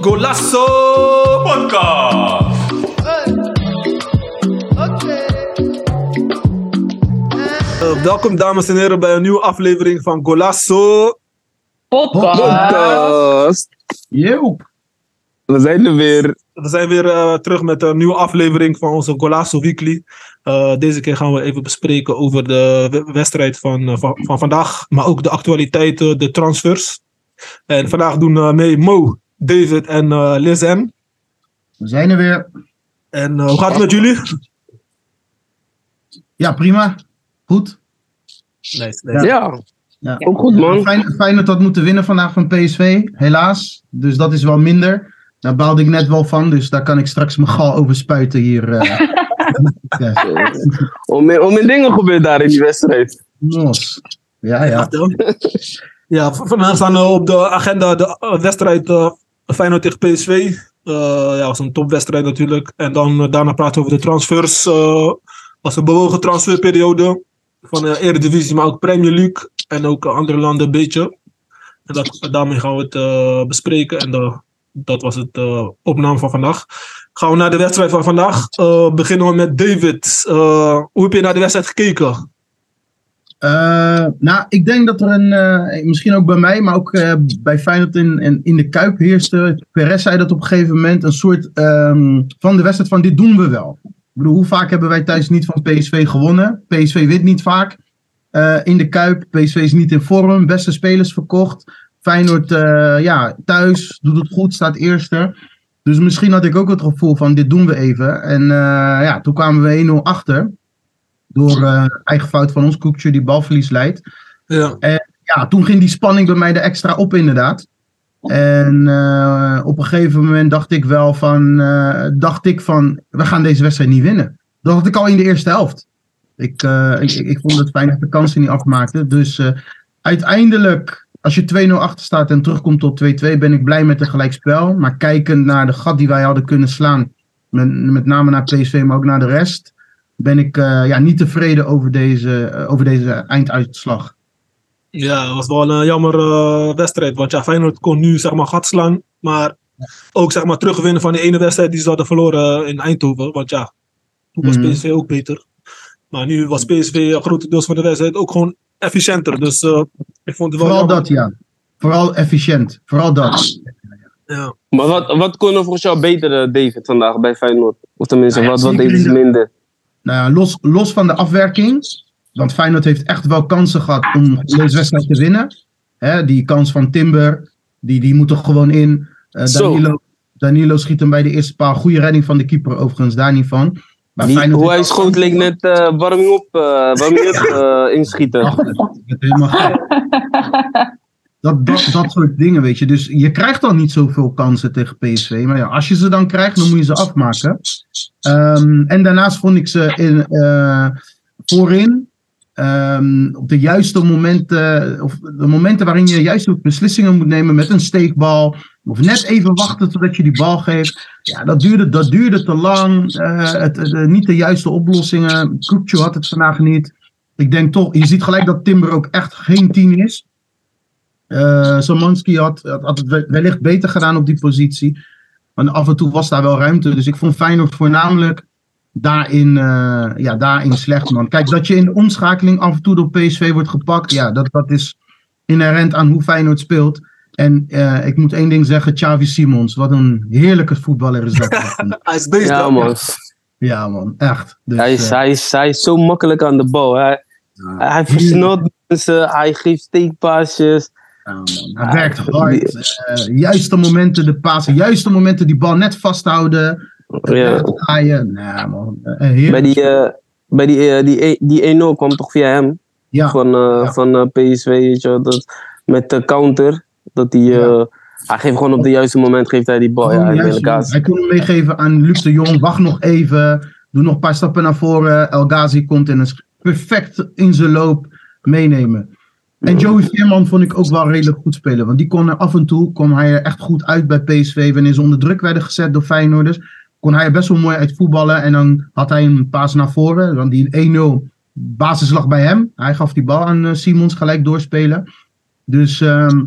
Golasso Podcast. Uh, welkom dames en heren bij een nieuwe aflevering van Golasso Podcast. Podcast. Yo. We zijn er weer. We zijn weer uh, terug met een nieuwe aflevering van onze Golasso Weekly. Uh, deze keer gaan we even bespreken over de wedstrijd van, uh, van, van, vandaag, maar ook de actualiteiten, de transfers. En vandaag doen mee Mo, David en uh, Lizen. We zijn er weer. En uh, hoe gaat het met jullie? Ja, prima. Goed. Nice, nice. Ja. ja. ook goed man. Fijn, fijn dat dat moeten winnen vandaag van PSV, helaas. Dus dat is wel minder. Daar baalde ik net wel van, dus daar kan ik straks mijn gal over spuiten hier. Uh. ja. om, in, om in dingen gebeurt daar in die wedstrijd. Ja, ja. Ja, vandaag staan we op de agenda de wedstrijd uh, Feyenoord tegen PSV. Uh, ja, was een topwedstrijd natuurlijk. En dan uh, daarna praten we over de transfers. was een bewogen transferperiode van de Eredivisie, maar ook Premier League. En ook andere landen een beetje. En dat, daarmee gaan we het bespreken. En de, dat was het opname van vandaag. Gaan we naar de wedstrijd van vandaag. beginnen we met David. hoe heb je naar de wedstrijd gekeken? Uh, nou, ik denk dat er een, uh, misschien ook bij mij, maar ook uh, bij Feyenoord in, in, de Kuip heerste. Perez zei dat op een gegeven moment een soort um, van de wedstrijd van dit doen we wel. Ik bedoel, hoe vaak hebben wij thuis niet van PSV gewonnen? PSV wint niet vaak in de Kuip. PSV is niet in vorm, beste spelers verkocht. Feyenoord, ja, thuis doet het goed, staat eerste. Dus misschien had ik ook het gevoel van dit doen we even. En ja, toen kwamen we 1-0 achter door uh, eigen fout van ons, Koekje, die balverlies leidt. Ja. En ja, toen ging die spanning bij mij er extra op, inderdaad. En op een gegeven moment dacht ik wel van, dacht ik van, we gaan deze wedstrijd niet winnen. Dat had ik al in de eerste helft. Ik, ik, ik, vond het fijn dat de kansen niet afmaakten. Dus uiteindelijk, als je 2-0 achter staat en terugkomt tot 2-2, ben ik blij met een gelijkspel. Maar kijkend naar de gat die wij hadden kunnen slaan, met, met name naar PSV, maar ook naar de rest, ben ik uh, ja, niet tevreden over deze, uh, over deze einduitslag. Ja, het was wel een jammer uh, wedstrijd. Want ja, Feyenoord kon nu zeg maar gat slaan. Maar ook zeg maar terugwinnen van die ene wedstrijd die ze hadden verloren in Eindhoven. Want ja, toen was Mhm. PSV ook beter. Maar nu was PSV grotendeels van de wedstrijd ook gewoon efficiënter. Dus ik vond het wel Vooral jammer. dat, ja. Vooral efficiënt. Vooral dat. Ja. Maar wat, wat kon er volgens jou beter, uh, David, vandaag bij Feyenoord? Of tenminste, Nou ja, wat, wat deed ze de- minder? Nou ja, los, los van de afwerking. Want Feyenoord heeft echt wel kansen gehad om deze wedstrijd te winnen. Hè, die kans van Timber, die, die moet er gewoon in. Eh. Danilo, Danilo schiet hem bij de eerste paal. Goede redding van de keeper overigens, daar niet van. Maar Feyenoord hoe hij schoot leek net uh, warming op, uh, warming up uh, inschieten. Gek. Dat, dat, dat soort dingen, weet je. Dus je krijgt dan niet zoveel kansen tegen PSV. Maar ja, als je ze dan krijgt, dan moet je ze afmaken. Ehm, en daarnaast vond ik ze in, eh, voorin. Ehm, op de juiste momenten, of de momenten waarin je juist ook beslissingen moet nemen met een steekbal. Of net even wachten totdat je die bal geeft. Ja, dat duurde, dat duurde te lang. Eh, het, eh, niet de juiste oplossingen. Kukcu had het vandaag niet. Ik denk toch, je ziet gelijk dat Timber ook echt geen tien is. Samanski had, had, het we- wellicht beter gedaan op die positie. Maar af en toe was daar wel ruimte. Dus ik vond Feyenoord voornamelijk daarin, eh, ja, daarin slecht, man. Kijk, dat je in de omschakeling af en toe door PSV wordt gepakt. Ja, dat, dat is inherent aan hoe Feyenoord speelt. En eh, ik moet één ding zeggen, Xavi Simons. Wat een heerlijke voetballer is dat. Hij is bezig. Ja, man. ja, man. Echt. Dus, Hij is, eh, hij, is, hij is zo makkelijk aan de bal. Hij, hij versnelt mensen, hij geeft steekpaasjes. Ja, man. Hij werkt hard. juiste momenten de pasen. Juiste momenten die bal net vasthouden. Ja. Man. Eh. Bij die, uh, bij die, uh, die, die 1-0 kwam toch via hem? ja. Van, uh, Ja. van PSV, weet je. Dat, met de counter. Dat hij, uh, hij geeft gewoon op het juiste moment geeft hij die bal. Ja, in juist, kaas. hij kon hem meegeven aan Luc de Jong. Wacht nog even. Doe nog een paar stappen naar voren. El Ghazi komt en is perfect in zijn loop meenemen. En Joey Veerman vond ik ook wel redelijk goed spelen. Want die kon er af en toe kwam hij er echt goed uit bij PSV. Wanneer ze onder druk werden gezet door Feyenoorders. Kon hij er best wel mooi uit voetballen. En dan had hij een paas naar voren. Want die 1-0 basis lag bij hem. Hij gaf die bal aan eh, Simons gelijk doorspelen. Dus, ehm,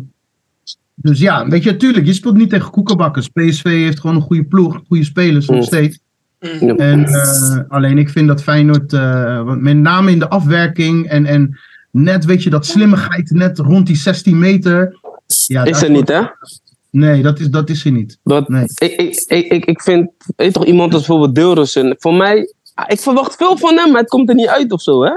dus ja, weet je, natuurlijk, je speelt niet tegen koekenbakkers. PSV heeft gewoon een goede ploeg, goede spelers nog Mm. steeds. Ja. En, eh, alleen ik vind dat Feyenoord, eh, want met name in de afwerking en, en net, weet je, dat slimmigheid net rond die 16 meter. Ja, Is er niet, hè? Nee, dat is, dat is er niet. Dat, Nee. ik, ik, ik, ik, vind, weet toch, iemand als bijvoorbeeld Deelrussen. Voor mij, ah, ik verwacht veel van hem, maar het komt er niet uit of zo, hè?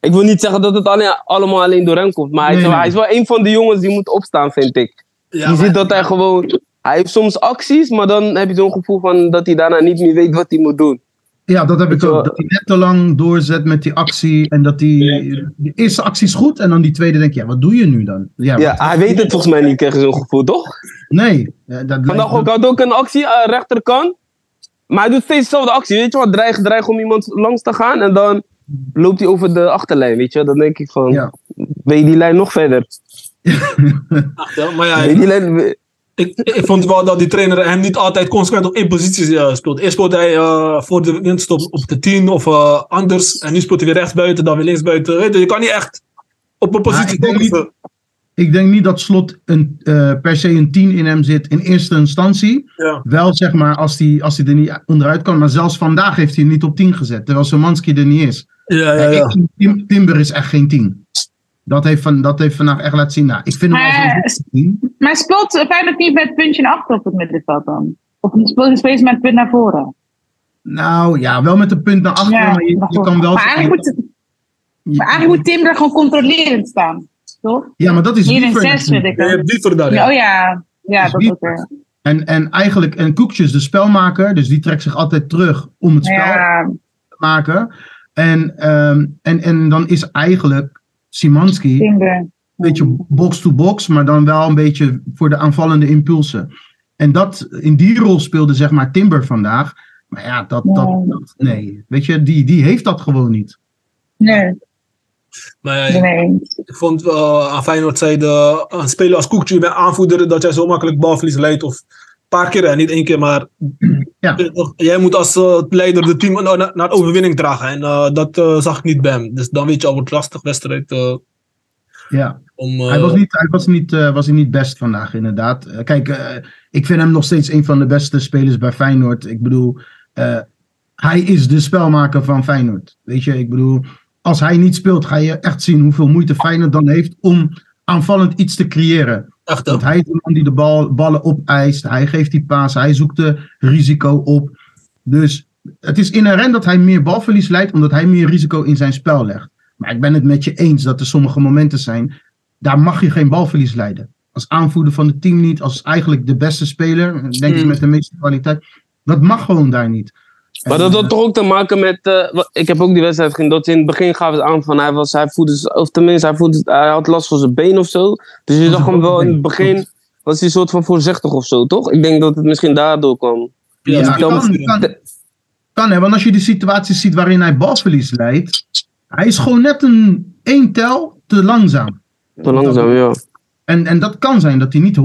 Ik wil niet zeggen dat het alleen, allemaal alleen door hem komt, maar hij, is, Nee, wel- nee. hij is wel een van de jongens die moet opstaan, vind ik. Ja, je maar- ziet dat hij gewoon, hij heeft soms acties, maar dan heb je zo'n gevoel van dat hij daarna niet meer weet wat hij moet doen. Ja, dat heb ik ook. Dat hij net te lang doorzet met die actie. En dat die, de eerste actie is goed. En dan die tweede denk je, ja, wat doe je nu dan? Ja, Ja, hij weet het volgens mij niet, krijg je zo'n gevoel, toch? Nee. Dat Vandaag ook, hij had ook een actie aan de rechterkant. Maar hij doet steeds dezelfde actie, weet je wat? Dreig, dreig om iemand langs te gaan en dan loopt hij over de achterlijn, weet je. Dan denk ik van, Ja. weet je die lijn nog verder? Ach, ja, maar ja, Weet je ik, die lijn, ik, ik vond wel dat die trainer hem niet altijd consequent op één positie eh, speelt. Eerst speelde hij eh, voor de winststop op de 10 of eh, anders. En nu speelt hij weer rechts buiten, dan weer links buiten. Weet je, je kan niet echt op een positie ik denk focussen. Ik denk niet dat Slot een, per se een 10 in hem zit in eerste instantie. Ja. Wel zeg maar als hij als hij er niet onderuit kan. Maar zelfs vandaag heeft hij hem niet op 10 gezet. Terwijl Semanski er niet is. Ja, ja, ja. ik vind Tim- Timber is echt geen 10. Dat heeft, van, dat heeft vandaag echt laten zien. Nou, ik vind hem Maar- als een 10. Maar speelt Feyenoord niet met puntje naar achter op het middenveld dan? Of speelt hij steeds met punt naar voren? Nou ja, wel met een punt naar achteren. Ja, maar je, kan wel... maar, eigenlijk moet, maar eigenlijk moet Timber gewoon controlerend staan. Toch? ja, maar dat is Hier in Wiever zes vind ik je hebt dieper daar. Ja, oh ja, ja dat wie- ook weer. En, en eigenlijk, en Koekjes de spelmaker, dus die trekt zich altijd terug om het spel Ja, te maken. En, ehm, en, en dan is eigenlijk Simanski een beetje box-to-box, maar dan wel een beetje voor de aanvallende impulsen. En dat, in die rol speelde zeg maar Timber vandaag. Maar ja, dat, dat, Nee. dat nee. Weet je, die, die heeft dat gewoon niet. Nee, Maar ja, nee. ik vond uh, aan Feyenoord zei de, een speler als Koekje, je bent aanvoerder, dat jij zo makkelijk balverlies leidt. Of paar keer, hè, niet één keer, maar Ja. jij moet als eh, leider de team naar, naar, overwinning dragen. En eh, dat eh, zag ik niet bij hem. Dus dan weet je al, wordt lastig wedstrijd eh, Ja. om... eh, Hij was niet, hij was niet, eh, was hij niet best vandaag, inderdaad. Eh, kijk, eh, ik vind hem nog steeds een van de beste spelers bij Feyenoord. Ik bedoel, eh, hij is de spelmaker van Feyenoord. Weet je, ik bedoel, als hij niet speelt, ga je echt zien hoeveel moeite Feyenoord dan heeft om aanvallend iets te creëren. Echt, hij is de man die de bal, ballen opeist. Hij geeft die paas. Hij zoekt de risico op. Dus het is inherent dat hij meer balverlies leidt, omdat hij meer risico in zijn spel legt. Maar ik ben het met je eens dat er sommige momenten zijn, daar mag je geen balverlies leiden. Als aanvoerder van het team niet, als eigenlijk de beste speler, denk ik Mm. met de meeste kwaliteit. Dat mag gewoon daar niet. Maar dat had toch ook te maken met. eh, ik heb ook die wedstrijd gezien. Dat in het begin gaven ze aan van hij was. Hij voelde, of tenminste, hij, voelde, hij had last van zijn been of zo. Dus je zag hem wel in het begin. Was hij een soort van voorzichtig of zo, toch? Ik denk dat het misschien daardoor kwam. Ja, Ja, dat kan- kan. kan, kan, kan hè, want als je die situaties ziet waarin hij balverlies leidt, hij is gewoon net een één tel te langzaam. Te langzaam, ja. En, en dat kan zijn dat hij niet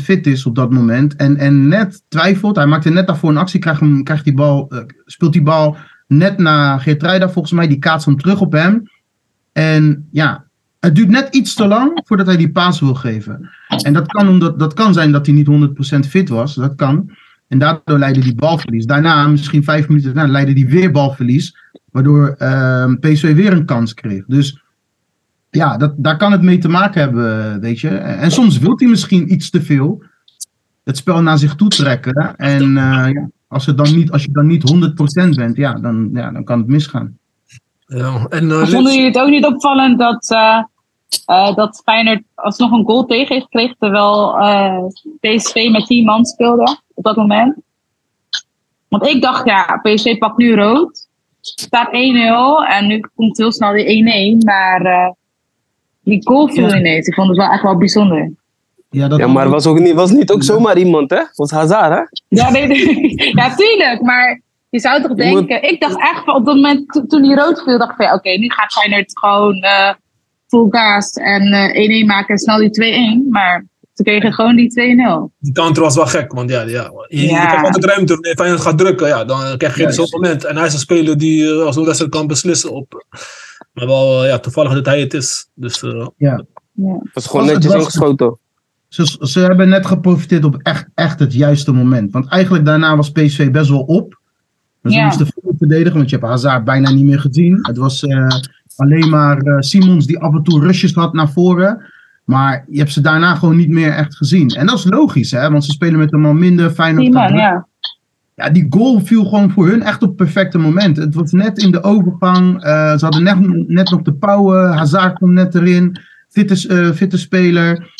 100% fit is op dat moment. En, en net twijfelt. Hij maakte net daarvoor een actie. Krijgt, hem, krijgt die bal, eh, speelt die bal net naar Geertruida volgens mij. Die kaatst hem terug op hem. En ja, het duurt net iets te lang voordat hij die paas wil geven. En dat kan, omdat, dat kan zijn dat hij niet 100% fit was. Dat kan. En daardoor leidde die balverlies. Daarna, misschien vijf minuten daarna, leidde die weer balverlies. Waardoor ehm PSV weer een kans kreeg. Dus ja, dat, daar kan het mee te maken hebben, weet je. En soms wil hij misschien iets te veel het spel naar zich toe trekken. En eh, ja, als, het dan niet, als je dan niet 100% bent, ja dan, ja, dan kan het misgaan. Ja. En, eh, vonden jullie het ook niet opvallend dat, eh eh, dat Feyenoord alsnog een goal tegen heeft gekregen, terwijl eh, PSV met 10 man speelde op dat moment? Want ik dacht, ja, PSV pakt nu rood. staat 1-0 en nu komt heel snel die 1-1. Maar eh, die goal viel Ja. ineens. Ik vond het wel echt wel bijzonder. Ja, dat Ja, maar was, ook niet, was niet ook zomaar iemand, hè? Was Hazard, hè? Ja, nee, nee. ja, tuurlijk. Maar je zou toch Je denken... Ik dacht echt, van op dat moment to- toen die rood viel, dacht ik van... ja, Oké, nu gaat Feyenoord gewoon eh full gas en eh 1-1 maken en snel die 2-1. Maar Ze kregen gewoon die 2-0. Die counter was wel gek, want ja, ja, je, je Ja. krijgt altijd ruimte wanneer Feyenoord gaat drukken. Ja, dan krijg je Juist. zo'n moment. En hij is een speler die eh, als een wedstrijd kan beslissen op. Maar wel, eh, ja, toevallig dat hij het is. Dus eh, Ja. Dat is gewoon netjes was- ingeschoten. Ze, ze hebben net geprofiteerd op echt, echt het juiste moment. Want eigenlijk daarna was PSV best wel op. Dus ze Ja. moesten veel verdedigen, want je hebt Hazard bijna niet meer gezien. Het was eh, alleen maar eh, Simons die af en toe rushes had naar voren. Maar je hebt ze daarna gewoon niet meer echt gezien. En dat is logisch, hè? want ze spelen met een man minder. Feyenoord man, ja. Ja, die goal viel gewoon voor hun echt op het perfecte moment. Het was net in de overgang. eh, ze hadden net, net nog de pauwen. Hazard komt net erin. Fitte, eh, fitte speler.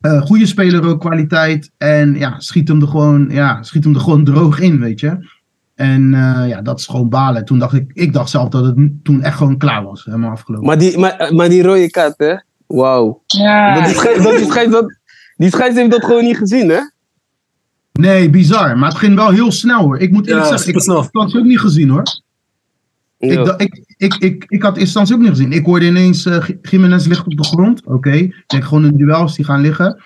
Eh goede speler ook, kwaliteit. En ja, schiet hem er gewoon, ja, schiet hem er gewoon droog in, weet je. En eh, ja, dat is gewoon balen. Toen dacht ik, ik dacht zelf dat het toen echt gewoon klaar was. Helemaal afgelopen. Maar die, maar, maar die rode kaart, hè? Wauw. Ja. Dat dat dat, die scheids heeft dat gewoon niet gezien, hè? Nee, bizar. Maar het ging wel heel snel hoor. Ik moet eerlijk Ja, zeggen, ik had instantie ook niet gezien hoor. Ja. Ik, ik, ik, ik, ik had in instantie ook niet gezien. Ik hoorde ineens, Gi- Gimenez ligt op de grond. Oké, ik denk gewoon een duel als die gaan liggen.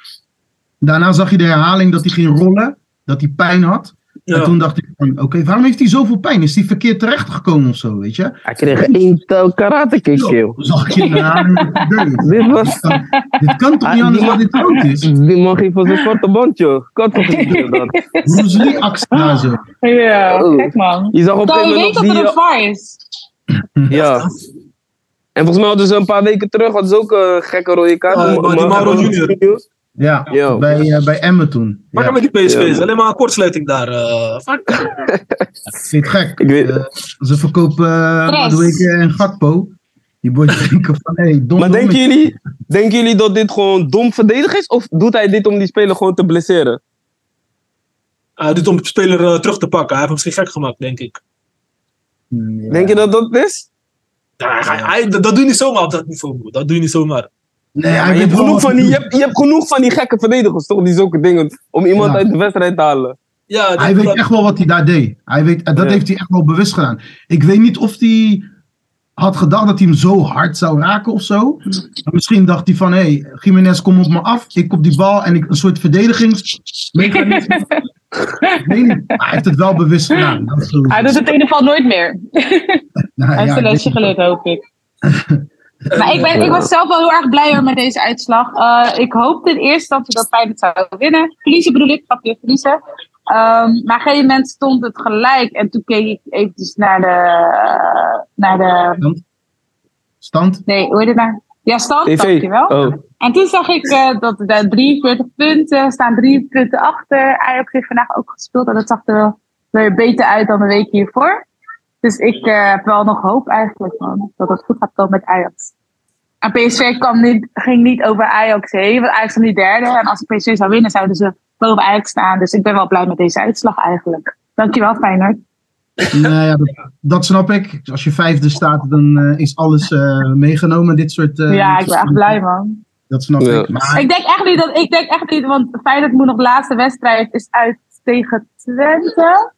Daarna zag je de herhaling dat hij ging rollen. Dat hij pijn had. En ja. toen dacht ik van, oké, waarom heeft hij zoveel pijn? Is hij verkeerd terechtgekomen of zo, weet je? Hij kreeg één tel karate kick, joh. Zag deed. Dit was... Dit kan, dit kan toch Ah, niet anders die dan dit rood is? Die man ging voor zijn zwarte band, joh. Kan toch niet dat? Bruce Lee actie daar zo. Ja, Oh. gek man. Je zag op een je weet dat er een VAR is. Ja. En volgens mij hadden ze een paar weken terug hadden ze ook een gekke rode kaart. Mauro Junior. Ja, Yo. bij, eh, bij Emmen toen. Maar Ja, met die PSV is alleen maar een kortsluiting daar. eh fuck. vind ik gek. Ik weet- Eh, ze verkopen uh, Stress. Madueke en Gakpo. Die boys denken van, hé, hey, dom Maar dom denken jullie, denken jullie dat dit gewoon dom verdedigen is? Of doet hij dit om die speler gewoon te blesseren? Hij doet om de speler terug te pakken. Hij heeft hem misschien gek gemaakt, denk ik. Ja. Denk je dat dat is? Ja, hij, hij- dat, dat doe je niet zomaar op dat niveau. bro. Dat doe je niet zomaar. Nee, je, hebt genoeg van die, je, hebt, je hebt genoeg van die gekke verdedigers, toch? Die zulke dingen. Om iemand Ja. uit de wedstrijd te halen. Ja, Hij weet echt wel wat hij daar deed. Hij weet, dat Ja. heeft hij echt wel bewust gedaan. Ik weet niet of hij had gedacht dat hij hem zo hard zou raken of zo. Maar misschien dacht hij van, hé, hey, Jiménez, kom op me af. Ik op die bal en ik, een soort verdedigingsmechanisme. Ik weet niet. Maar hij heeft het wel bewust gedaan. Is. Hij doet het in ieder geval nooit meer. Nou, Hij heeft zijn ik lesje geleerd, hoop ik. Maar ik, ben, ik was zelf wel heel erg blij met deze uitslag. Eh, ik hoopte in eerste instantie dat Feyenoord zou winnen. Verliezen bedoel ik, grapje, verliezen. Ehm, maar op een gegeven moment stond het gelijk. En toen keek ik eventjes naar de... Naar de Stand? nee, hoe heet het nou? Ja, stand, TV. dankjewel. Oh. En toen zag ik eh, dat er 43 punten staan, drie punten achter. Ajax heeft vandaag ook gespeeld en dat zag er wel weer beter uit dan de week hiervoor. Dus ik eh, heb wel nog hoop eigenlijk man, dat het goed gaat komen met Ajax. En PSV kwam niet, ging niet over Ajax heen, want Ajax was niet derde. En als PSV zou winnen, zouden ze boven Ajax staan. Dus ik ben wel blij met deze uitslag eigenlijk. Dankjewel Feyenoord. Nou ja, dat, dat snap ik. Als je vijfde staat, dan eh, is alles eh, meegenomen. Dit soort. eh, ja, ik ben echt blij man. Dat snap Ja. ik. Maar Ik denk echt niet dat, ik denk echt niet, want Feyenoord moet nog de laatste wedstrijd is uit tegen Twente.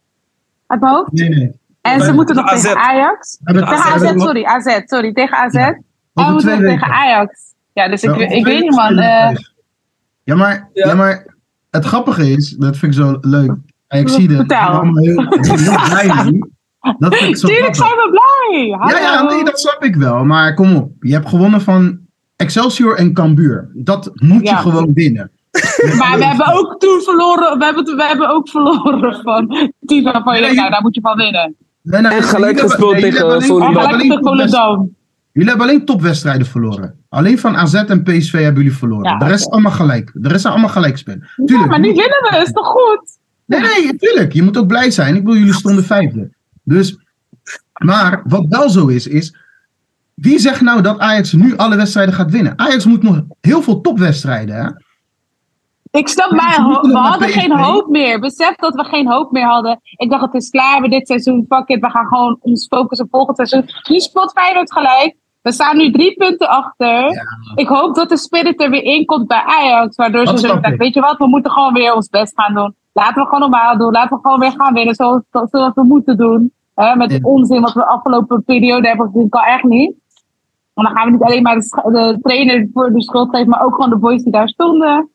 Uit mijn hoofd. nee, nee. En ze moeten nog AZ. tegen Ajax. Tegen AZ, sorry, AZ, sorry, tegen AZ. Ja, Over twee nog tegen. Ajax. Ja, dus ik, ik weet niet man. eh, ja, maar, Ja. ja. maar het grappige is, dat vind ik zo leuk. Ik zie Vertel. allemaal heel, heel blij. Dat vind ik zo tuurlijk grappig. zijn we blij. Ja, ja, nee, dat snap ik wel. Maar kom op. Je hebt gewonnen van Excelsior en Cambuur. Dat moet Ja. je gewoon winnen. Maar we hebben ook toen verloren, we hebben, we hebben ook verloren van Tiva van je Nee, denkt, nou daar moet je van winnen. Nee, En gelijk gespeeld tegen Volendam. Jullie hebben alleen topwedstrijden- verloren. Alleen van AZ en PSV hebben jullie verloren. Ja, de rest allemaal gelijk. De rest zijn allemaal gelijk spelen. Ja, Tuurlijk. maar nu winnen we, is toch goed? Nee, nee, tuurlijk. Je moet ook blij zijn. Ik bedoel, jullie stonden vijfde. Dus, maar wat wel zo is, is. Wie zegt nou dat Ajax nu alle wedstrijden gaat winnen? Ajax moet nog heel veel topwedstrijden. Hè? Ik snap, maar we hadden geen hoop meer. Besef dat we geen hoop meer hadden. Ik dacht, het is klaar met dit seizoen. Fuck it, we gaan gewoon ons focussen op volgend seizoen. Nu spot Feyenoord gelijk. We staan nu drie punten achter. Ik hoop dat de spirit er weer in komt bij Ajax. Waardoor Dat ze zeggen, weet je wat, we moeten gewoon weer ons best gaan doen. Laten we gewoon normaal doen. Laten we gewoon weer gaan winnen zoals, zoals we moeten doen. Met Ja. onzin wat we de afgelopen periode hebben gezien, kan echt niet. En dan gaan we niet alleen maar de, de trainer voor de schuld geven, maar ook gewoon de boys die daar stonden.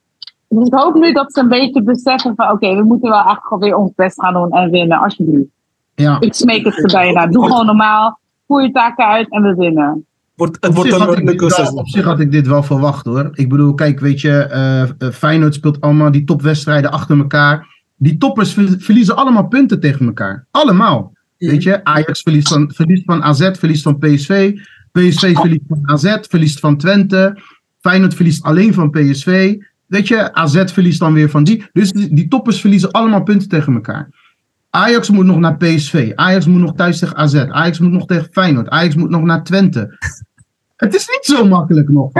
Dus ik hoop nu dat ze een beetje beseffen van oké, we moeten wel echt gewoon weer ons best gaan doen en winnen, alsjeblieft. Ja. Ik smeek het ze bijna. Doe gewoon normaal. Voer je taken uit en we winnen. Wordt, het Op wordt zich, had een ik dit leuke wel, seizoen. op zich had ik dit wel verwacht hoor. Ik bedoel, kijk, weet je, eh, eh, Feyenoord speelt allemaal die topwedstrijden achter elkaar. Die toppers ver- verliezen allemaal punten tegen elkaar. Allemaal. Weet je, Ajax verliest van, verliest van AZ, verliest van PSV. PSV verliest van AZ, verliest van Twente. Feyenoord verliest alleen van PSV. Weet je, AZ verliest dan weer van die. Dus die, toppers verliezen allemaal punten tegen elkaar. Ajax moet nog naar PSV. Ajax moet nog thuis tegen AZ. Ajax moet nog tegen Feyenoord. Ajax moet nog naar Twente. Het is niet zo makkelijk nog.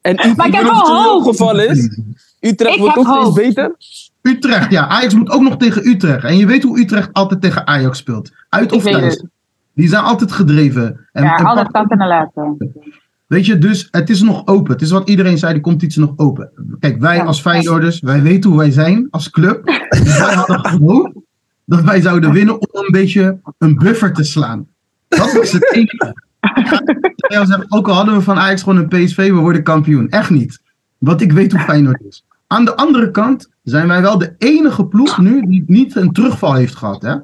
En Maar ik heb Utrecht, wel wat hoop. het geval is, Utrecht Ik wordt heb ook steeds beter. Utrecht, ja. Ajax moet ook nog tegen Utrecht. En je weet hoe Utrecht altijd tegen Ajax speelt. Uit of thuis. Die zijn altijd gedreven. En, Ja, en altijd pak- kanten en laten. Weet je, dus het is nog open. Het is wat iedereen zei, die competitie is nog open. Kijk, wij Ja. als Feyenoorders, wij weten hoe wij zijn als club. Dus wij hadden gehoopt dat wij zouden winnen om een beetje een buffer te slaan. Dat was het enige. Ook al hadden we van Ajax gewoon een PSV, we worden kampioen. Echt niet. Want ik weet hoe Feyenoord is. Aan de andere kant zijn wij wel de enige ploeg nu die niet een terugval heeft gehad. Hè?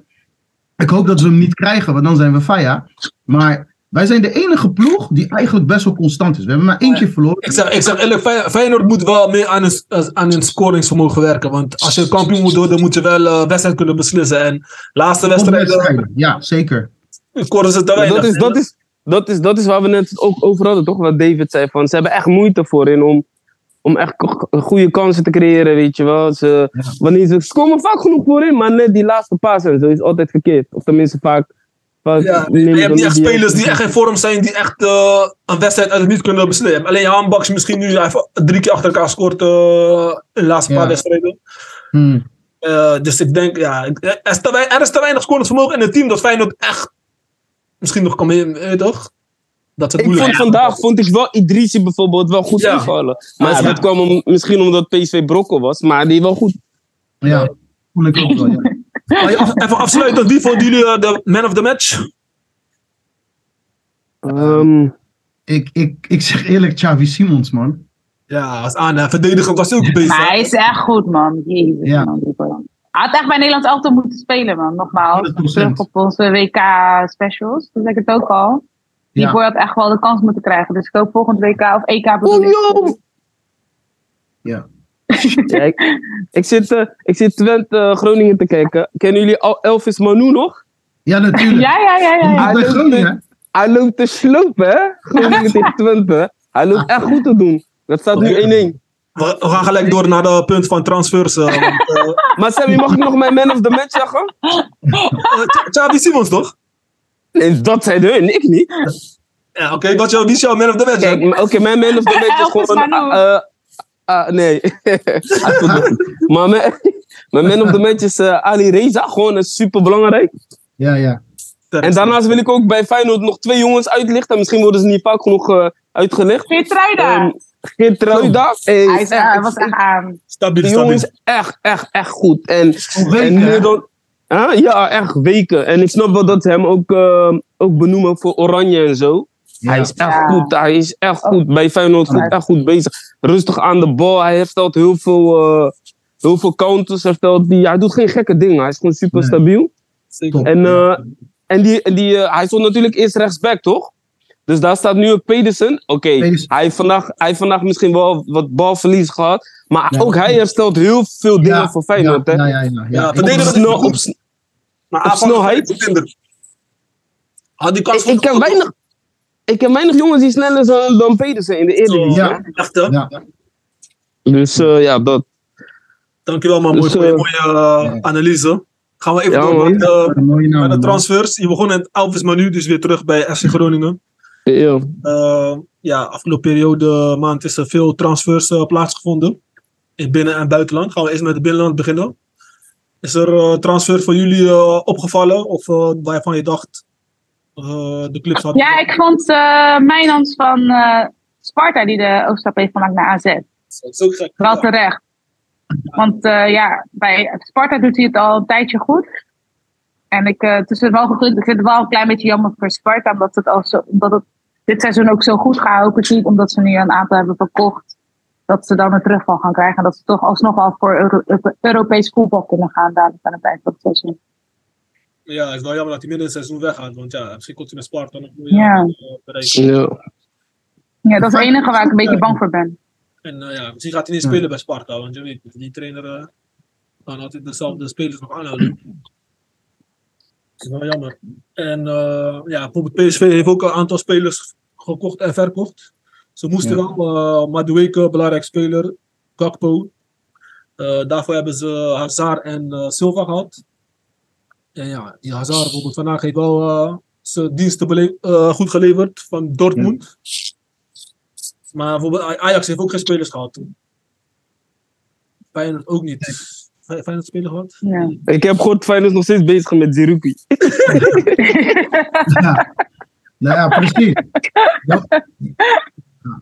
Ik hoop dat we hem niet krijgen, want dan zijn we faya. Maar wij zijn de enige ploeg die eigenlijk best wel constant is. We hebben maar eentje verloren. Ik zeg, ik zeg eerlijk, Fey- Feyenoord moet wel meer aan hun, aan hun scoringsvermogen werken. Want als je kampioen moet worden, moet je wel eh wedstrijd kunnen beslissen. En laatste wedstrijden Wedstrijden. Ja, zeker. scoren ze te dat, is, dat, is, dat, is, dat is waar we net ook over hadden, toch? Wat David zei. Van, ze hebben echt moeite voorin om, om echt goede kansen te creëren, weet je wel. Ze, Ja. wanneer ze, ze komen vaak genoeg voorin, maar net die laatste paas en zo is altijd verkeerd. Of tenminste vaak... Ja, je hebt niet echt spelers die echt in vorm zijn, die echt eh, een wedstrijd uit het niet kunnen beslissen. Alleen Jan Baks misschien nu heeft drie keer achter elkaar scoort eh, in de laatste Ja. paar wedstrijden. Hmm. Eh, dus ik denk, ja, er is te, wei- er is te weinig scoringsvermogen in het team dat Feyenoord echt misschien nog kan mee, eh, toch? Dat het Ik vond vandaag vond ik wel Idrissi bijvoorbeeld wel goed Ja. invallen. Maar Ja. dat kwam om, misschien omdat PSV brokkel was, maar die wel goed. Ja, vond ik ook wel. Ja. Even afsluiten, wie vonden jullie eh, de man of the match? Ehm, Ik, ik, ik zeg eerlijk, Xavi Simons, man. Ja, als aan eh, verdedigend was hij ook bezig. Maar hij is echt goed, man. Jezus, Ja. man. Hij had echt bij Nederlands elftal moeten spelen, man. Nogmaals. 100%. Terug op onze WK-specials. Dat zeg ik het ook al. Die Ja. boy had echt wel de kans moeten krijgen. Dus ik hoop volgend WK of EK bedoel Oh, ik. Ja. Ja, ik, ik zit, eh, ik zit Twente eh, Groningen te kijken. Kennen jullie Al- Elvis Manu nog? Ja, natuurlijk. Ja, ja, ja, ja. Ja. Hij Groningen. Hij loopt te slopen, hè? Groningen tegen Twente. Hij loopt echt goed te doen. Dat staat nu 1-1. We, we gaan gelijk door naar de punt van transfers. eh, want, Maar Sammy, mag ik nog mijn man of the match zeggen? Xavi Simons, toch? Nee, dat zei hun, ik niet. Ja, oké. Wat jou, wie is jouw man of the match? Oké, mijn man of the match is gewoon... Eh, ah, nee. maar mijn, mijn man of the match is eh, Ali Reza. Gewoon is super belangrijk. Ja, ja. En daarnaast wil ik ook bij Feyenoord nog twee jongens uitlichten. Misschien worden ze niet vaak genoeg eh, uitgelicht. Geertruida. Um, Geertruida. Hey, hij is, echt, hij was echt aan. Stabiel, Die jongen is echt, echt, echt goed. En, en meer dan... Huh? Ja, echt weken. En ik snap wel dat ze hem ook, eh, ook benoemen voor Oranje en zo. Ja. Hij is echt Ja. goed. Hij is echt goed. Bij Feyenoord goed, Ja. echt goed bezig. Rustig aan de bal. Hij herstelt heel veel, eh, heel veel counters. Herstelt die, hij doet geen gekke dingen. Hij is gewoon super Nee. stabiel. Zeker. Top. En, eh, en die, en die, eh, hij stond natuurlijk eerst rechtsback, toch? Dus daar staat nu ook Pedersen. Oké, hij, heeft vandaag, hij heeft vandaag misschien wel wat balverlies gehad. Maar Ja. ook hij herstelt heel veel dingen Ja, voor Feyenoord. ja, hè? ja, ja, ja, Ja, ja. Op, snelheid? Had die kans ik, ik, ken weinig, ik ken weinig jongens die sneller zijn dan Pedersen in de Eredivisie. Ja. Ja. Dus eh, ja, dat. Dankjewel, man. Mooi Dus, voor je eh, mooie eh, ja. analyse. Gaan we even Ja, door met, eh, mooie de transfers. Je begon in Elvis Manu, dus weer terug bij FC Groningen. Ja. Eh, ja, afgelopen periode maand is er veel transfers eh, plaatsgevonden. In binnen- en buitenland. Gaan we eerst met het binnenland beginnen. Is er eh, transfer voor jullie eh, opgevallen? Of eh, waarvan je dacht eh, de clubs hadden? Ja, ik vond uh, Mijnans van eh, Sparta die de overstap heeft gemaakt naar AZ. Dat is ook gek. Wel terecht. Want eh, ja, bij Sparta doet hij het al een tijdje goed. En ik, eh, het is wel gegund. Ik vind het wel een klein beetje jammer voor Sparta. Omdat het, al zo, omdat het dit seizoen ook zo goed gehouden ziet. Omdat ze nu een aantal hebben verkocht. dat ze dan een terugval gaan krijgen. En dat ze toch alsnog al voor Euro Euro- Europees voetbal kunnen gaan dadelijk aan het eind van het seizoen. Ja, het is wel jammer dat hij midden in het seizoen weggaat. Want ja, misschien komt hij met Sparta nog meer Ja. bereiken. Ja. Ja, dat is het enige waar ik een beetje bang voor ben. En eh, ja, misschien gaat hij niet Ja. spelen bij Sparta. Want je weet, die trainer eh, kan altijd dezelfde spelers nog aanhouden. Dat is wel jammer. En eh, ja, bijvoorbeeld PSV heeft ook een aantal spelers gekocht en verkocht. Ze moesten Ja. wel, uh, Madueke, belangrijk speler, Gakpo. Eh, daarvoor hebben ze Hazard en Silva gehad. En ja, die Hazard bijvoorbeeld vandaag heeft wel eh, zijn diensten eh, goed geleverd van Dortmund. Maar bijvoorbeeld Aj- Ajax heeft ook geen spelers gehad. Feyenoord ook niet. Fey- Feyenoord spelers gehad? Ja. Ik heb gehoord Feyenoord is nog steeds bezig met Zerouki. Ja. Nou ja, precies. Ja.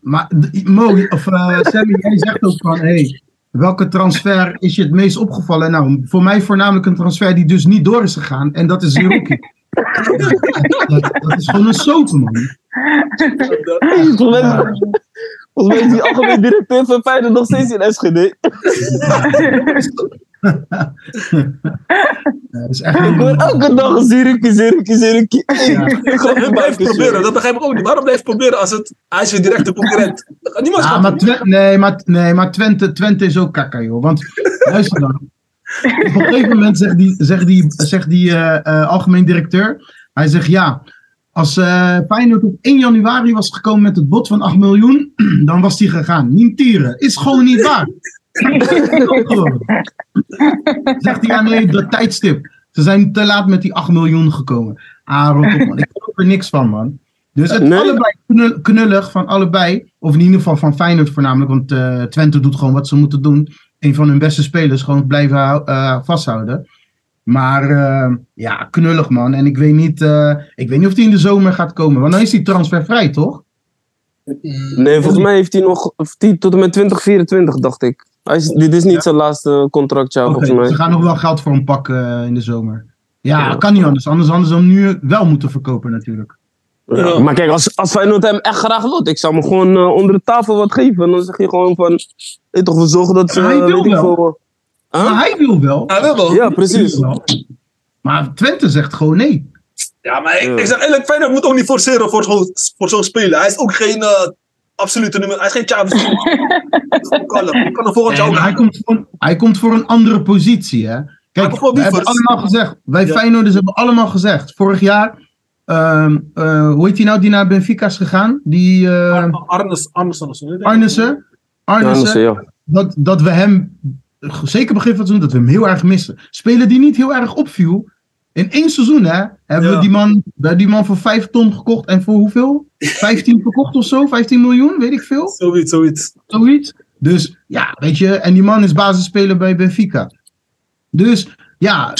Maar Mo, of eh, Sammy, jij zegt ook van, hey, welke transfer is je het meest opgevallen? Nou, voor mij voornamelijk een transfer die dus niet door is gegaan. En dat is Zerouki. dat, dat is gewoon een soap, man. Volgens mij, volgens mij is die algemeen directeur van Feyenoord nog steeds in SGD. Ja, dat is echt Ik hoor een, elke dag een. Ik ga Hij blijft proberen, dat begrijp ik ook niet. Waarom blijft proberen als het, hij is weer direct de concurrent? Niemand Ja, maar, Twe- nee, maar, nee, maar Twente, Twente is ook kakka, joh. Want, luister dan. Op een gegeven moment zegt die, zegt die, zegt die eh, eh, algemeen directeur... Hij zegt, ja, als eh Feyenoord op 1 januari was gekomen met het bod van 8 miljoen... dan was die gegaan. Niet tieren. Is gewoon niet waar. zegt hij, ja nee, dat tijdstip. Ze zijn te laat met die 8 miljoen gekomen. Ah, op, man. Ik geloof er niks van, man. Dus het Nee? allebei knul- knullig van allebei. Of in ieder geval van Feyenoord voornamelijk. Want eh, Twente doet gewoon wat ze moeten doen. Een van hun beste spelers gewoon blijven eh, vasthouden. Maar eh, ja, knullig man. En ik weet, niet, eh, ik weet niet of hij in de zomer gaat komen. Want dan is hij transfervrij, toch? Nee, volgens mij heeft hij nog of die, tot en met 2024, dacht ik. Hij is, dit is niet zijn laatste volgens mij. ze gaan nog wel geld voor hem pakken eh, in de zomer. Ja, Ja. kan niet anders. Anders hadden ze hem nu wel moeten verkopen natuurlijk. Ja, maar kijk, als, als Feyenoord hem echt graag wil, ik zou hem gewoon eh, onder de tafel wat geven. Dan zeg je gewoon van, toch, we zorgen dat ze, hij eh, wil wel. huh? Maar hij wil wel. Hij wil wel. Ja, precies. wel. Maar Twente zegt gewoon nee. Ja, maar ik, Ja. ik zeg eerlijk, Feyenoord moet ook niet forceren voor zo'n voor zo'n speler. Hij is ook geen absolute nummer. Hij is geen Chavez. Je kan hem volgend jaar ook hij, komt voor, hij komt voor een andere positie, hè? Kijk, we hebben allemaal gezegd, wij Ja. Feyenoorders hebben allemaal gezegd, vorig jaar, ehm, eh, hoe heet die nou die naar Benfica is gegaan? Die eh Ar- Arnes, Arneson of zo. weet je? Arnissen, Ja, dat, dat we hem, zeker begin van het seizoen, dat we hem heel erg missen. Speler die niet heel erg opviel, in één seizoen hè, hebben Ja. we die man, die man voor 5 ton gekocht en voor hoeveel? 15 verkocht of zo, 15 miljoen, weet ik veel. Zoiets, zoiets. Zoiets. Dus ja, weet je, en die man is basisspeler bij Benfica. Dus ja,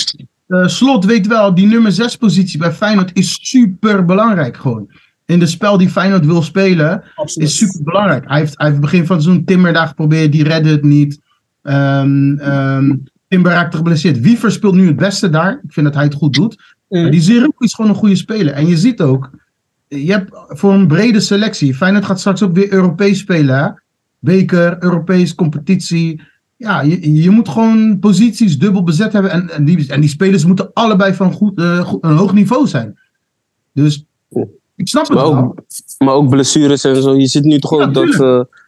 eh, Slot weet wel, die nummer 6 positie bij Feyenoord is super belangrijk gewoon. In de spel die Feyenoord wil spelen, Absoluut. is super belangrijk. Hij heeft, hij heeft begin van het seizoen Timber daar geprobeerd, die redde het niet. Ehm, Timber raakte geblesseerd. Wiever speelt nu het beste daar. Ik vind dat hij het goed doet. Mm. Maar die Zerouki is gewoon een goede speler. En je ziet ook, je hebt voor een brede selectie. Feyenoord gaat straks ook weer Europees spelen. Hè? Beker, Europees competitie. Ja, je, je moet gewoon posities dubbel bezet hebben. En, en, die, en die spelers moeten allebei van goed, eh, goed- een hoog niveau zijn. Dus ik snap het Maar wel. ook, maar ook blessures en zo. Je ziet nu toch Ja, ook dat,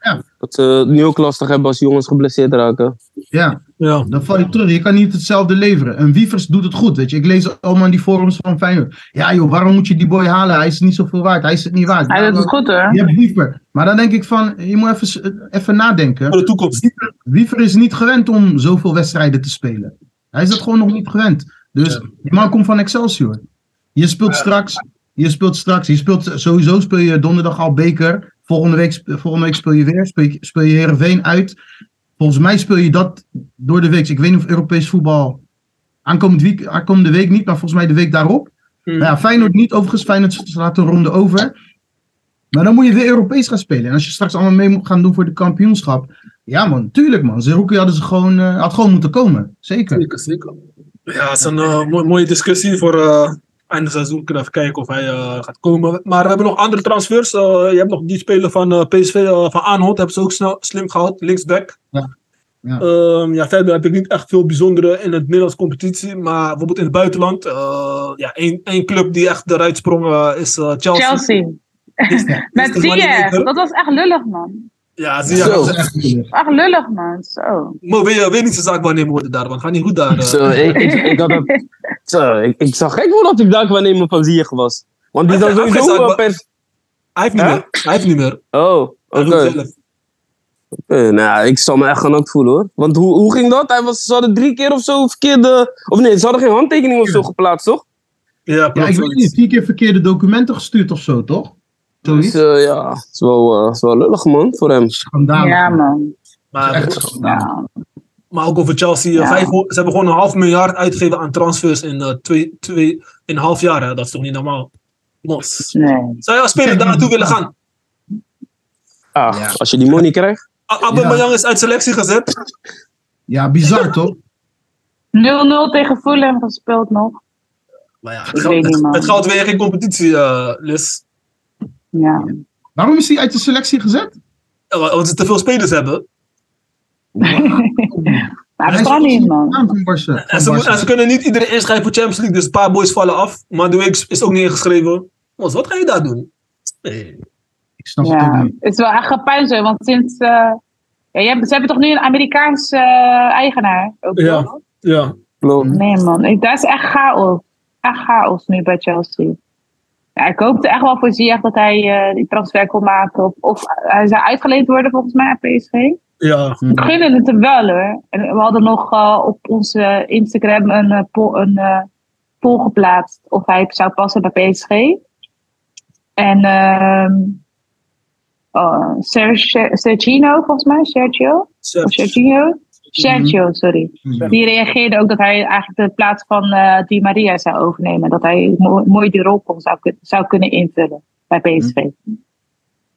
Ja. dat ze het nu ook lastig hebben als jongens geblesseerd raken. Ja, Ja. dan val je terug. Je kan niet hetzelfde leveren. En Wievers doet het goed, weet je. Ik lees allemaal in die forums van Feyenoord. Ja joh, waarom moet je die boy halen? Hij is niet zoveel waard. Hij is het niet waard. Hij doet het goed hoor. Je hebt Wiever. Maar dan denk ik van, je moet even, even nadenken. Voor de toekomst. Wiever is niet gewend om zoveel wedstrijden te spelen. Hij is dat gewoon nog niet gewend. Dus Ja. die man komt van Excelsior. Je speelt straks, je speelt straks, je speelt sowieso speel je donderdag al beker. Volgende week, volgende week speel je weer, speel je, speel je Heerenveen uit. Volgens mij speel je dat door de week. Ik weet niet of Europees voetbal aankomend week, aankomende week niet, maar volgens mij de week daarop. Mm. Nou ja, Feyenoord niet, overigens. Feyenoord slaat een ronde over. Maar dan moet je weer Europees gaan spelen. En als je straks allemaal mee moet gaan doen voor de kampioenschap. Ja man, tuurlijk man. Zerouki hadden ze gewoon, eh, had gewoon moeten komen. Zeker. Zeker, zeker. Ja, het is een eh, mooi- mooie discussie voor, eh, einde seizoen kunnen we even kijken of hij eh, gaat komen. Maar we hebben nog andere transfers. Eh, je hebt nog die speler van eh, PSV, van Aanholt, hebben ze ook snel, slim gehaald, linksback. Ja. Ja. Ehm, ja, verder heb ik niet echt veel bijzondere in het Nederlands competitie. Maar bijvoorbeeld in het buitenland, eh, ja, één, één club die echt eruit sprong is Chelsea. Chelsea. Is- is Met Ziyech. Dat was echt lullig, man. Ja, zie je. Dat echt lullig, man. Zo. Maar wil je, wil je niet zijn zaak waarnemen worden daar, want gaat niet goed daar. eh. Zo, ik, ik, ik, had het, zo, ik, ik zag gek voordat ik daar nemen van Ziyech was. Want die is dan Hij heeft sowieso wel pers... Hij heeft niet meer. Hij heeft niet meer. Oh, oké. Nou, ik zal me echt gaan ook voelen hoor. Want hoe, hoe ging dat? Hij was, ze hadden drie keer of zo verkeerde... Of nee, ze hadden geen handtekening of zo geplaatst, toch? Ja, Ja, ik weet niet, vier keer verkeerde documenten gestuurd of zo, toch? Dus eh, ja, het is wel, eh, het is wel lullig man, voor hem. Schandalig. Ja, man. Maar, Echt schandalig. Ja. maar ook over Chelsea. eh, Ja. vijf- ze hebben gewoon een half miljard uitgegeven aan transfers in, twee, twee, in een half jaar. Hè? Dat is toch niet normaal? Mos. Nee. Zou je als speler daar naartoe willen gaan? Ah, Ja. als je die money krijgt. Aubameyang is uit selectie gezet. Ja, bizar toch? 0-0 tegen Fulham gespeeld nog. Maar ja, het, niet, het, geld weer geen competitie, eh Liz. Ja. Waarom is hij uit de selectie gezet? Want ze te veel spelers hebben. Maar dat is kan niet, man. En ze, en kunnen niet iedereen inschrijven voor Champions League. Dus een paar boys vallen af. Maar de Week is ook niet ingeschreven. Mos, wat ga je daar doen? Nee. Ik snap het ook Ja, niet. het is wel echt gepijn want sinds... eh, ja, je hebt, ze hebben toch nu een Amerikaans eh, eigenaar? Ook Ja. Ja. Klopt. Nee man, dat is echt chaos. Echt chaos nu bij Chelsea. Ja, ik hoopte echt wel voor Ziyech dat hij eh, die transfer kon maken. Of, of hij zou uitgeleend worden volgens mij aan PSV. Ja. Ik gun het hem wel hoor. En we hadden nog eh, op onze Instagram een, eh, poll, een eh, poll geplaatst of hij zou passen bij PSG. En ehm oh, Sergio, Sergino volgens mij, Sergio? Sergio? Sergio, sorry. Mhm. Die reageerde ook dat hij eigenlijk de plaats van eh Di Maria zou overnemen. Dat hij mo- mooi die rol kon, zou, zou kunnen invullen bij PSV.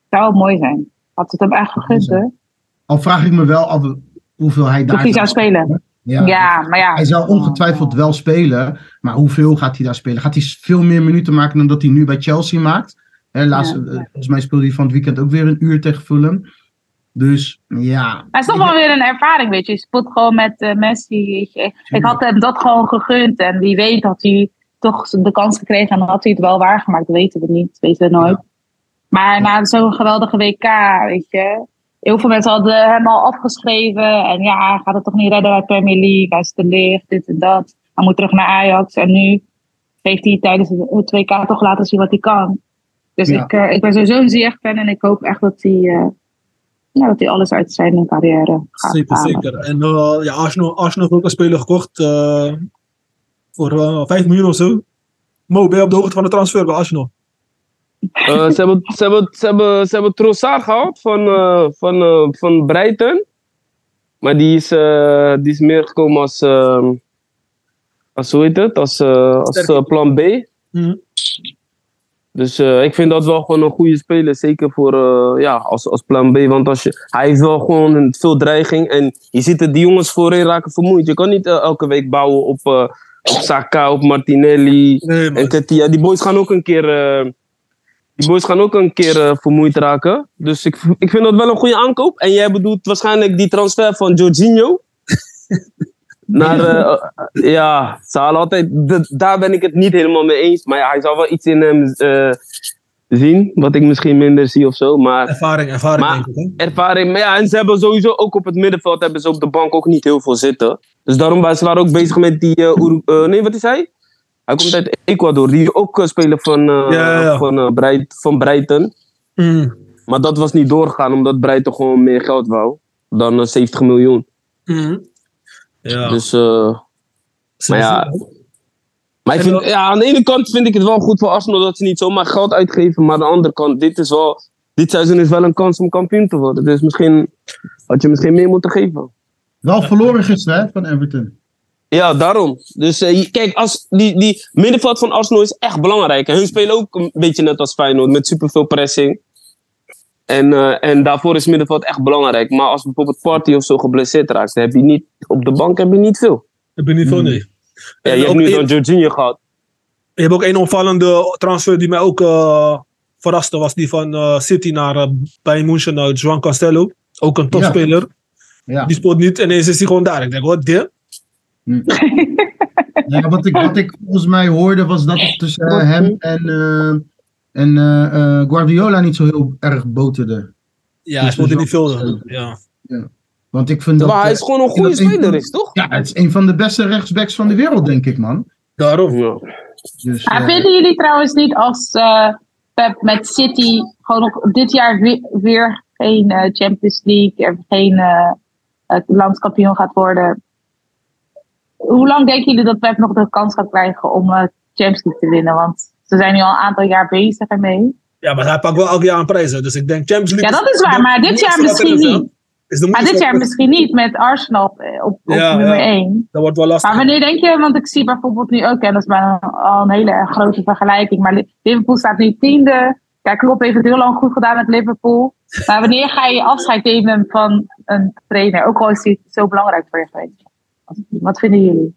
Zou wel mooi zijn. Had het hem echt gegund hoor. Al vraag ik me wel af hoeveel hij daar Of hij zou spelen. Ja. Ja, maar ja. Hij zal ongetwijfeld wel spelen, maar hoeveel gaat hij daar spelen? Gaat hij veel meer minuten maken dan dat hij nu bij Chelsea maakt? Hè, laatst, Ja. eh, volgens mij speelde hij van het weekend ook weer een uur tegen Fulham. Dus ja. Hij is toch wel weer een ervaring, weet je. Je speelt gewoon met eh, Messi, weet je. Ik had hem dat gewoon gegund. En wie weet had hij toch de kans gekregen. En had hij het wel waargemaakt. Dat weten we niet. Weten we nooit. Maar na zo'n geweldige WK, weet je. Heel veel mensen hadden hem al afgeschreven. En ja, hij gaat het toch niet redden bij Premier League. Hij is te licht, dit en dat. Hij moet terug naar Ajax. En nu heeft hij tijdens het WK toch laten zien wat hij kan. Dus Ja. ik, eh, ik ben sowieso een zeer fan. En ik hoop echt dat hij... eh, ja, dat hij alles uit zijn carrière gaat Zeker, halen. zeker. En eh, ja, Arsenal, Arsenal heeft ook een speler gekocht. eh, voor eh 5 miljoen of zo. Mo, ben je op de hoogte van de transfer bij Arsenal? Eh, ze, hebben, ze, hebben, ze, hebben, ze hebben Trossard gehaald van, eh, van, eh, van Brighton. Maar die is, eh, die is meer gekomen als, als hoe heet het? Als, als plan B. Mhm. Dus eh, ik vind dat wel gewoon een goede speler. Zeker voor, eh, ja, als, als plan B. Want als je, hij heeft wel gewoon veel dreiging. En je ziet het, die jongens voorin raken vermoeid. Je kan niet eh, elke week bouwen op, op Saka, op Martinelli. Nee. En Ketia, die boys gaan ook een keer, die boys gaan ook een keer vermoeid raken. Dus ik, ik vind dat wel een goede aankoop. En jij bedoelt waarschijnlijk die transfer van Jorginho. Naar, eh, ja, ze halen altijd, daar ben ik het niet helemaal mee eens. Maar ja, hij zal wel iets in hem eh, zien, wat ik misschien minder zie of zo. Maar Ervaring, ervaring Maar- denk ik. Hè? ervaring. Maar ja, en ze hebben sowieso ook op het middenveld hebben ze op de bank ook niet heel veel zitten. Dus daarom waren ze waren ook bezig met die. nee, wat is hij? Hij komt uit Ecuador. Die ook uh, speler van, Ja, ja. Van, Breit, van Brighton. Mm. Maar dat was niet doorgegaan omdat Brighton gewoon meer geld wou. Dan eh, 70 miljoen. Mm. Ja. Dus, eh, maar ja. Maar ik vind, ja, aan de ene kant vind ik het wel goed voor Arsenal dat ze niet zomaar geld uitgeven. Maar aan de andere kant, dit, is wel, dit seizoen is wel een kans om kampioen te worden. Dus misschien had je misschien meer moeten geven. Wel verloren gisteren hè, van Everton. Ja, daarom. Dus eh, kijk, als die, die middenveld van Arsenal is echt belangrijk. En hun spelen ook een beetje net als Feyenoord, met superveel pressing. En, eh, en daarvoor is middenveld echt belangrijk. Maar als bijvoorbeeld Party of zo geblesseerd raakt, dan heb je niet, op de bank heb je niet veel. Ik ben niet veel, nee. Ja, En je hebt ook nu één- dan Jorginho gehad. Je hebt ook een opvallende transfer die mij ook eh, verraste. Was die van eh, City naar uh, Bayern München, naar Juan Castello. Ook een topspeler. Ja. Die speelt niet. Ineens is hij gewoon daar. Ik denk, wat dit? Ja, wat, ik, wat ik volgens mij hoorde was dat het tussen eh, hem en, eh, en eh, eh, Guardiola niet zo heel erg boterde. Ja, hij speelde niet veel. Ja. Want ik vind dat... Maar hij eh, is gewoon een goede dat een speler, is toch? Ja, het is een van de beste rechtsbacks van de wereld, denk ik, man. Daarom. Ja. Dus, Maar eh, vinden jullie trouwens niet als eh, Pep met City gewoon nog dit jaar weer, weer geen eh, Champions League en geen eh, eh, landskampioen gaat worden? Hoe lang denken jullie dat Pep nog de kans gaat krijgen om eh, Champions League te winnen? Want ze zijn nu al een aantal jaar bezig ermee. Ja, maar hij pakt wel elk jaar een prijs. hè. Dus ik denk Champions Ja, League. dat is waar, maar dit jaar misschien niet. Is de Maar dit jaar misschien niet met Arsenal eh, op, op Ja, nummer ja. 1. Dat wordt wel lastig. Maar wanneer denk je, want ik zie bijvoorbeeld nu ook, en dat is maar een, al een hele grote vergelijking, maar Li- Liverpool staat nu tiende. Kijk, Klopp heeft het heel lang goed gedaan met Liverpool. Maar wanneer ga je afscheid nemen van een trainer? Ook al is hij zo belangrijk voor je geweest. Wat vinden jullie?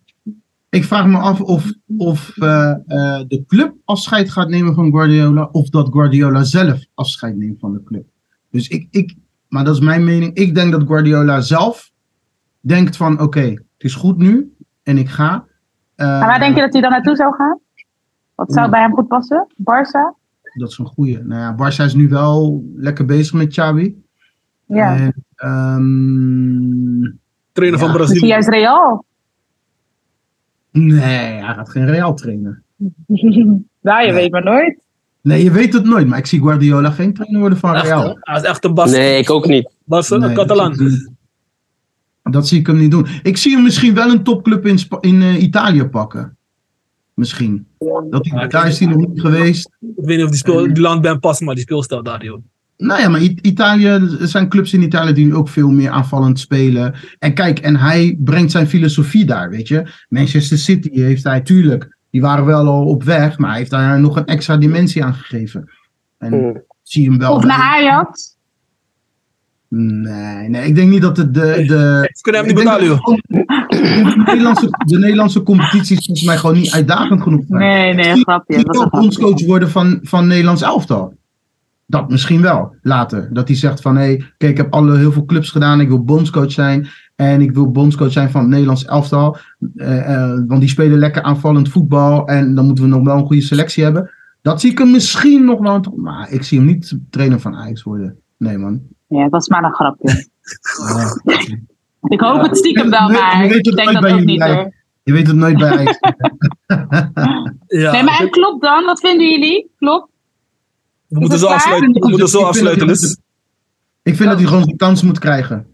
Ik vraag me af of, of eh, eh, de club afscheid gaat nemen van Guardiola. Of dat Guardiola zelf afscheid neemt van de club. Dus ik, ik maar dat is mijn mening. Ik denk dat Guardiola zelf denkt van oké, het is goed nu en ik ga. Eh, Maar waar denk je dat hij dan naartoe zou gaan? Wat zou bij hem goed passen? Barça? Dat is een goeie. Nou ja, Barca is nu wel lekker bezig met Xavi. Ja. En, ehm, Trainer van Ja. Misschien Brazilië. juist Real. Nee, hij gaat geen Real trainen. ja, je weet maar nooit. Nee, je weet het nooit. Maar ik zie Guardiola geen trainer worden van Echt, Real. Hij is echt een Bas. Nee, ik ook niet. Bas Nee, een Catalan. Dat zie, ik niet. Dat zie ik hem niet doen. Ik zie hem misschien wel een topclub in, in eh, Italië pakken. Misschien. Dat hij, Ja, daar is hij nog niet geweest. Ik weet niet of die, speel, die land ben past, maar die speelstijl daar, joh. Nou ja, maar Italië, er zijn clubs in Italië die ook veel meer aanvallend spelen. En kijk, en hij brengt zijn filosofie daar, weet je. Manchester City heeft hij, tuurlijk, die waren wel al op weg, maar hij heeft daar nog een extra dimensie aan gegeven. En Mm. zie hem wel. Of naar Ajax. Nee, nee, ik denk niet dat het de. de Ze kunnen hem niet betalen, joh. de, Nederlandse, de Nederlandse competitie is volgens mij gewoon niet uitdagend genoeg. zijn. Nee, nee, grapje. Een grapje. bondscoach worden van, van Nederlands elftal? Dat misschien wel, later. Dat hij zegt van, hé, hey, kijk, ik heb alle, heel veel clubs gedaan. Ik wil bondscoach zijn. En ik wil bondscoach zijn van het Nederlands elftal. Eh, eh, want die spelen lekker aanvallend voetbal. En dan moeten we nog wel een goede selectie hebben. Dat zie ik hem misschien nog wel. Maar ik zie hem niet trainer van Ajax worden. Nee, man. Ja, dat is maar een grapje. Ja. Ik hoop het stiekem wel, maar weet ik het denk nooit dat bij ook niet hoor. Je weet het nooit bij Ajax. Ja, Nee, maar en klopt dan? Wat vinden jullie? Klopt? We moeten zo afsluiten. We moeten Ik zo vind dat afsluiten. hij- Dus, Ik vind dat hij gewoon zijn kans moet krijgen.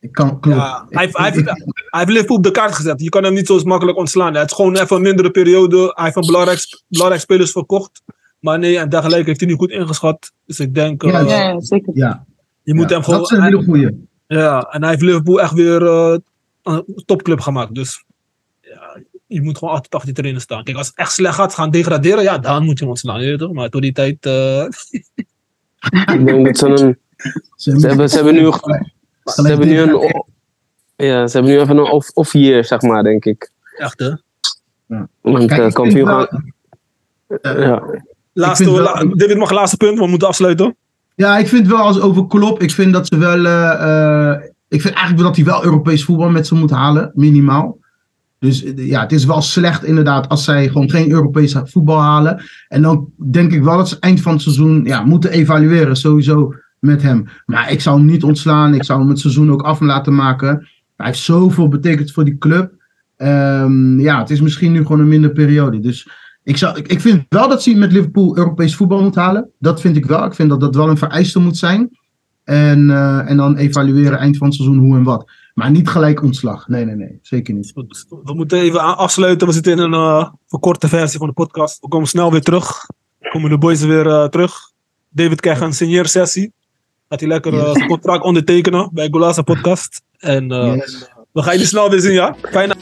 Ik kan, klopt. ja, hij, heeft- hij, heeft, hij heeft Liverpool op de kaart gezet. Je kan hem niet zo makkelijk ontslaan. Het is gewoon even een mindere periode. Hij heeft een belangrijk, belangrijk spelers verkocht. Maar nee, en dergelijke heeft hij nu goed ingeschat. Dus ik denk, eh, Ja, Ja, ja, zeker. ja, je moet ja, hem gewoon... dat is een hele goeie. Ja, en hij heeft Liverpool echt weer eh, een topclub gemaakt. Dus je moet gewoon altijd achter die trainer staan. Kijk, als het echt slecht gaat, gaan degraderen, ja, dan moet je hem ontslaan. je weet toch? Maar tot die tijd... eh, Ik denk dat ze een... Ze hebben, ze hebben nu, ze hebben nu een... Ja, ze hebben nu even een off, off year, zeg maar, denk ik. echt, hè? Want Kijk, eh, ik kampioen gaan... Ja. Laatste, vind wel- la- David mag laatste punt, we moeten afsluiten. Ja, ik vind wel als over Klopp, ik vind dat ze wel. eh, eh, ik vind eigenlijk wel dat hij wel Europees voetbal met ze moet halen, minimaal. Dus eh, ja, het is wel slecht inderdaad als zij gewoon geen Europees voetbal halen. En dan denk ik wel dat ze eind van het seizoen ja, moeten evalueren, sowieso met hem. Maar ik zou hem niet ontslaan, ik zou hem het seizoen ook af laten maken. Hij heeft zoveel betekend voor die club. Ehm, ja, het is misschien nu gewoon een minder periode. Dus ik, zou, ik, ik vind wel dat ze met Liverpool Europees voetbal moet halen. Dat vind ik wel. Ik vind dat dat wel een vereiste moet zijn. En, eh, en dan evalueren eind van het seizoen hoe en wat. Maar niet gelijk ontslag. Nee, nee, nee. Zeker niet. Goed, We moeten even afsluiten. We zitten in een eh, verkorte versie van de podcast. We komen snel weer terug. Komen de boys weer eh, terug. David krijgt een signeersessie. Gaat hij lekker zijn contract ondertekenen bij Golasa Podcast. En Yes. we gaan jullie snel weer zien, ja? Fijne